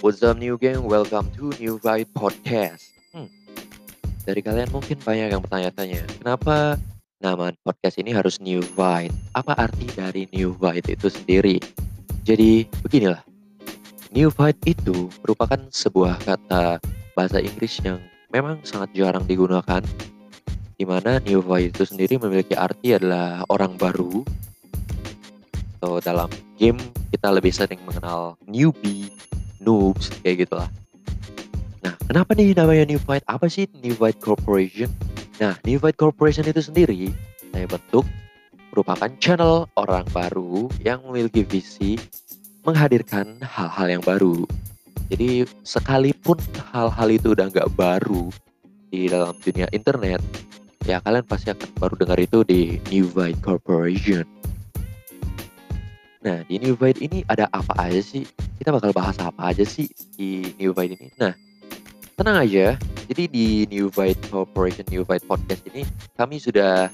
What's up new gang? Welcome to New Vibe Podcast. Hmm. Dari kalian mungkin banyak yang bertanya-tanya, kenapa nama podcast ini harus New Vibe? Apa arti dari New Vibe itu sendiri? Jadi beginilah, New Vibe itu merupakan sebuah kata bahasa Inggris yang memang sangat jarang digunakan, di mana New Vibe itu sendiri memiliki arti adalah orang baru, atau dalam game kita lebih sering mengenal newbie noobs kayak gitulah. Nah, kenapa nih namanya New Fight? Apa sih New Fight Corporation? Nah, New Fight Corporation itu sendiri saya bentuk merupakan channel orang baru yang memiliki visi menghadirkan hal-hal yang baru. Jadi sekalipun hal-hal itu udah nggak baru di dalam dunia internet, ya kalian pasti akan baru dengar itu di New Fight Corporation. Nah, di New Fight ini ada apa aja sih? Kita bakal bahas apa aja sih di New Byte ini. Nah, tenang aja. Jadi di New Byte Corporation New Byte Podcast ini kami sudah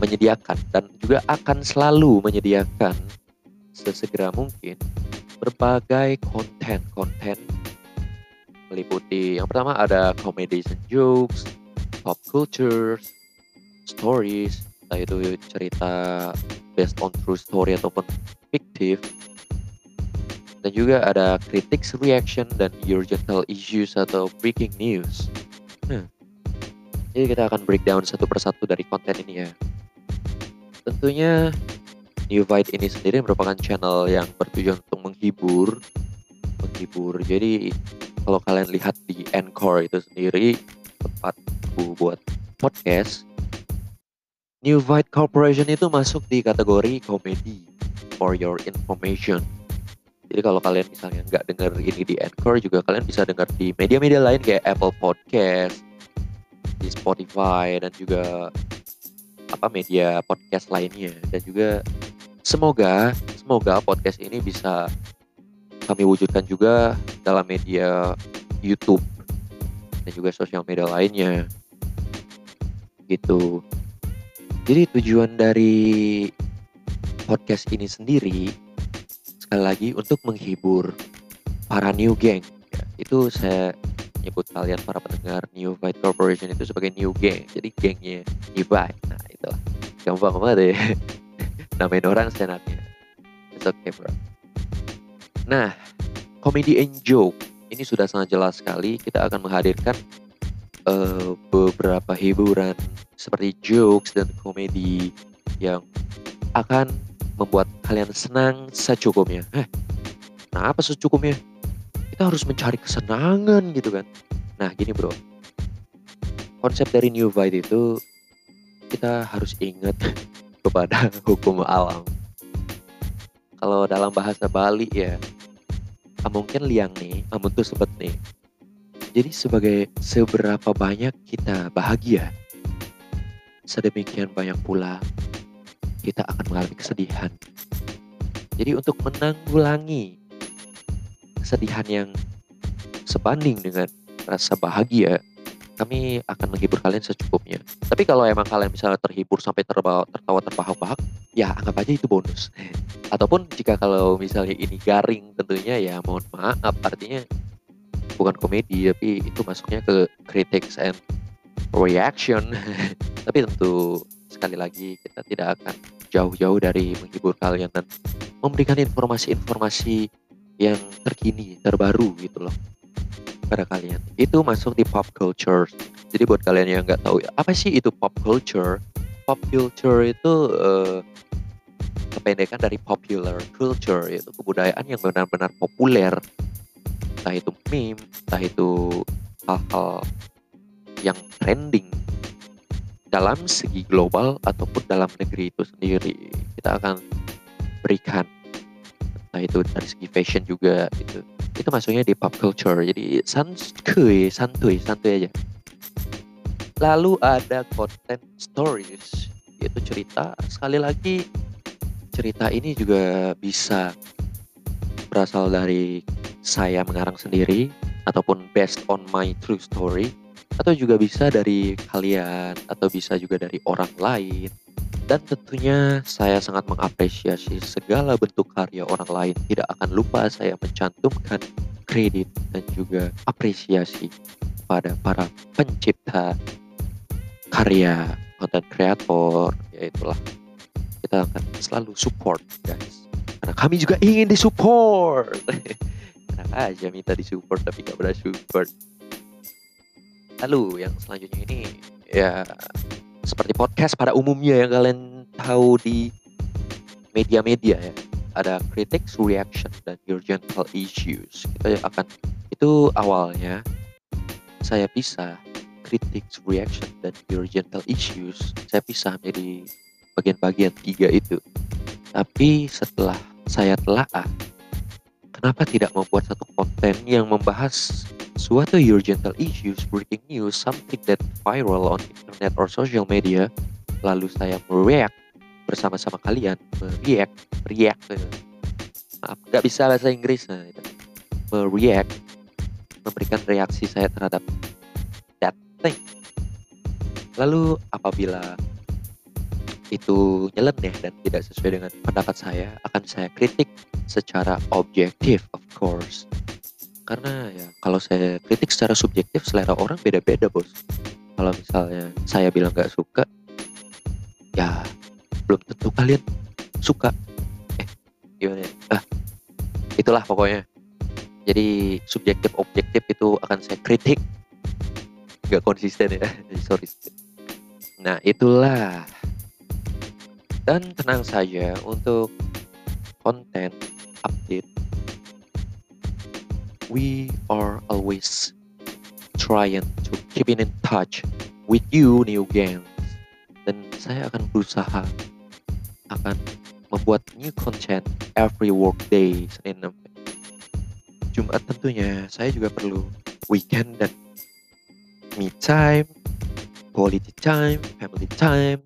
menyediakan dan juga akan selalu menyediakan sesegera mungkin berbagai konten-konten meliputi yang pertama ada comedies and jokes, pop culture, stories, entah itu cerita based on true story ataupun fiktif dan juga ada critics reaction dan urgent issues atau breaking news. Nah, jadi kita akan breakdown satu persatu dari konten ini ya. Tentunya New Vibe ini sendiri merupakan channel yang bertujuan untuk menghibur, menghibur. Jadi kalau kalian lihat di Encore itu sendiri tempatku buat podcast, New Vibe Corporation itu masuk di kategori komedi for your information. Jadi kalau kalian misalnya nggak dengar ini di Anchor juga kalian bisa dengar di media-media lain kayak Apple Podcast, di Spotify dan juga apa media podcast lainnya dan juga semoga semoga podcast ini bisa kami wujudkan juga dalam media YouTube dan juga sosial media lainnya gitu. Jadi tujuan dari podcast ini sendiri sekali lagi untuk menghibur para new gang. Ya, itu saya nyebut kalian para pendengar New Fight Corporation itu sebagai new gang. Jadi gengnya New Fight. Nah itulah. Gampang banget ya. Namain orang senatnya. It's okay bro. Nah, comedy and joke. Ini sudah sangat jelas sekali. Kita akan menghadirkan uh, beberapa hiburan seperti jokes dan komedi yang akan membuat kalian senang secukupnya. Eh, nah apa secukupnya? Kita harus mencari kesenangan gitu kan. Nah gini bro, konsep dari New Vibe itu kita harus ingat kepada hukum alam. Kalau dalam bahasa Bali ya, mungkin liang nih, amun tuh sebet nih. Jadi sebagai seberapa banyak kita bahagia, sedemikian banyak pula kita akan mengalami kesedihan. Jadi untuk menanggulangi kesedihan yang sebanding dengan rasa bahagia, kami akan menghibur kalian secukupnya. Tapi kalau emang kalian misalnya terhibur sampai terbawa, tertawa terbahak-bahak, ya anggap aja itu bonus. Ataupun jika kalau misalnya ini garing tentunya ya mohon maaf artinya bukan komedi tapi itu masuknya ke critics and reaction. tapi tentu sekali lagi kita tidak akan jauh-jauh dari menghibur kalian dan memberikan informasi-informasi yang terkini, terbaru gitu loh pada kalian. Itu masuk di pop culture. Jadi buat kalian yang nggak tahu apa sih itu pop culture? Pop culture itu uh, kependekan dari popular culture yaitu kebudayaan yang benar-benar populer. Entah itu meme, entah itu hal-hal yang trending dalam segi global ataupun dalam negeri itu sendiri. Kita akan berikan nah itu dari segi fashion juga gitu. Itu masuknya di pop culture. Jadi santuy santuy santuy aja. Lalu ada content stories. Yaitu cerita. Sekali lagi cerita ini juga bisa berasal dari saya mengarang sendiri ataupun based on my true story atau juga bisa dari kalian atau bisa juga dari orang lain. Dan tentunya saya sangat mengapresiasi segala bentuk karya orang lain. Tidak akan lupa saya mencantumkan kredit dan juga apresiasi kepada para pencipta karya konten kreator. Ya itulah kita akan selalu support guys. Karena kami juga ingin disupport. Enak aja minta disupport tapi gak pernah support lalu yang selanjutnya ini ya seperti podcast pada umumnya yang kalian tahu di media-media ya. Ada critics reaction dan urgential issues kita akan itu awalnya saya pisah critics reaction dan urgential issues saya pisah menjadi bagian-bagian tiga itu. Tapi setelah saya telah kenapa tidak membuat satu konten yang membahas suatu urgential issues, breaking news, something that viral on internet or social media, lalu saya mereact bersama-sama kalian, mereact, react, maaf, nggak bisa bahasa Inggris, nah, itu. mereact, memberikan reaksi saya terhadap that thing. Lalu apabila itu nyeleneh dan tidak sesuai dengan pendapat saya, akan saya kritik secara objektif, of course. Karena ya kalau saya kritik secara subjektif, selera orang beda-beda bos. Kalau misalnya saya bilang nggak suka, ya belum tentu kalian suka. Eh, gimana ya? Ah, itulah pokoknya. Jadi subjektif objektif itu akan saya kritik. Nggak konsisten ya, sorry. Nah itulah. Dan tenang saja untuk konten update. We are always trying to keep in touch with you new games. Dan saya akan berusaha akan membuat new content every workday Senin Jumat tentunya saya juga perlu weekend dan me time, quality time, family time,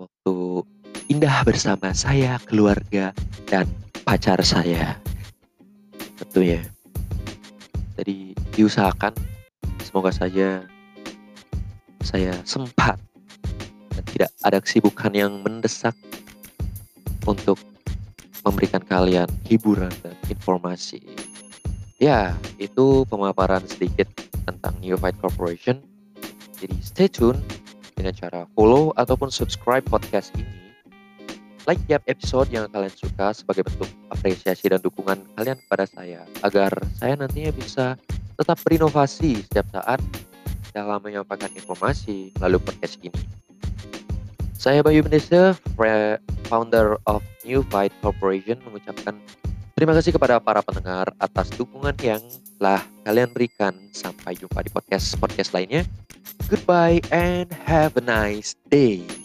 waktu indah bersama saya, keluarga, dan pacar saya. Tentunya. Diusahakan semoga saja saya sempat dan tidak ada kesibukan yang mendesak untuk memberikan kalian hiburan dan informasi. Ya, itu pemaparan sedikit tentang New Fight Corporation. Jadi stay tune dengan cara follow ataupun subscribe podcast ini like tiap episode yang kalian suka sebagai bentuk apresiasi dan dukungan kalian kepada saya agar saya nantinya bisa tetap berinovasi setiap saat dalam menyampaikan informasi melalui podcast ini. Saya Bayu Mendesa, founder of New Fight Corporation mengucapkan terima kasih kepada para pendengar atas dukungan yang telah kalian berikan. Sampai jumpa di podcast-podcast lainnya. Goodbye and have a nice day.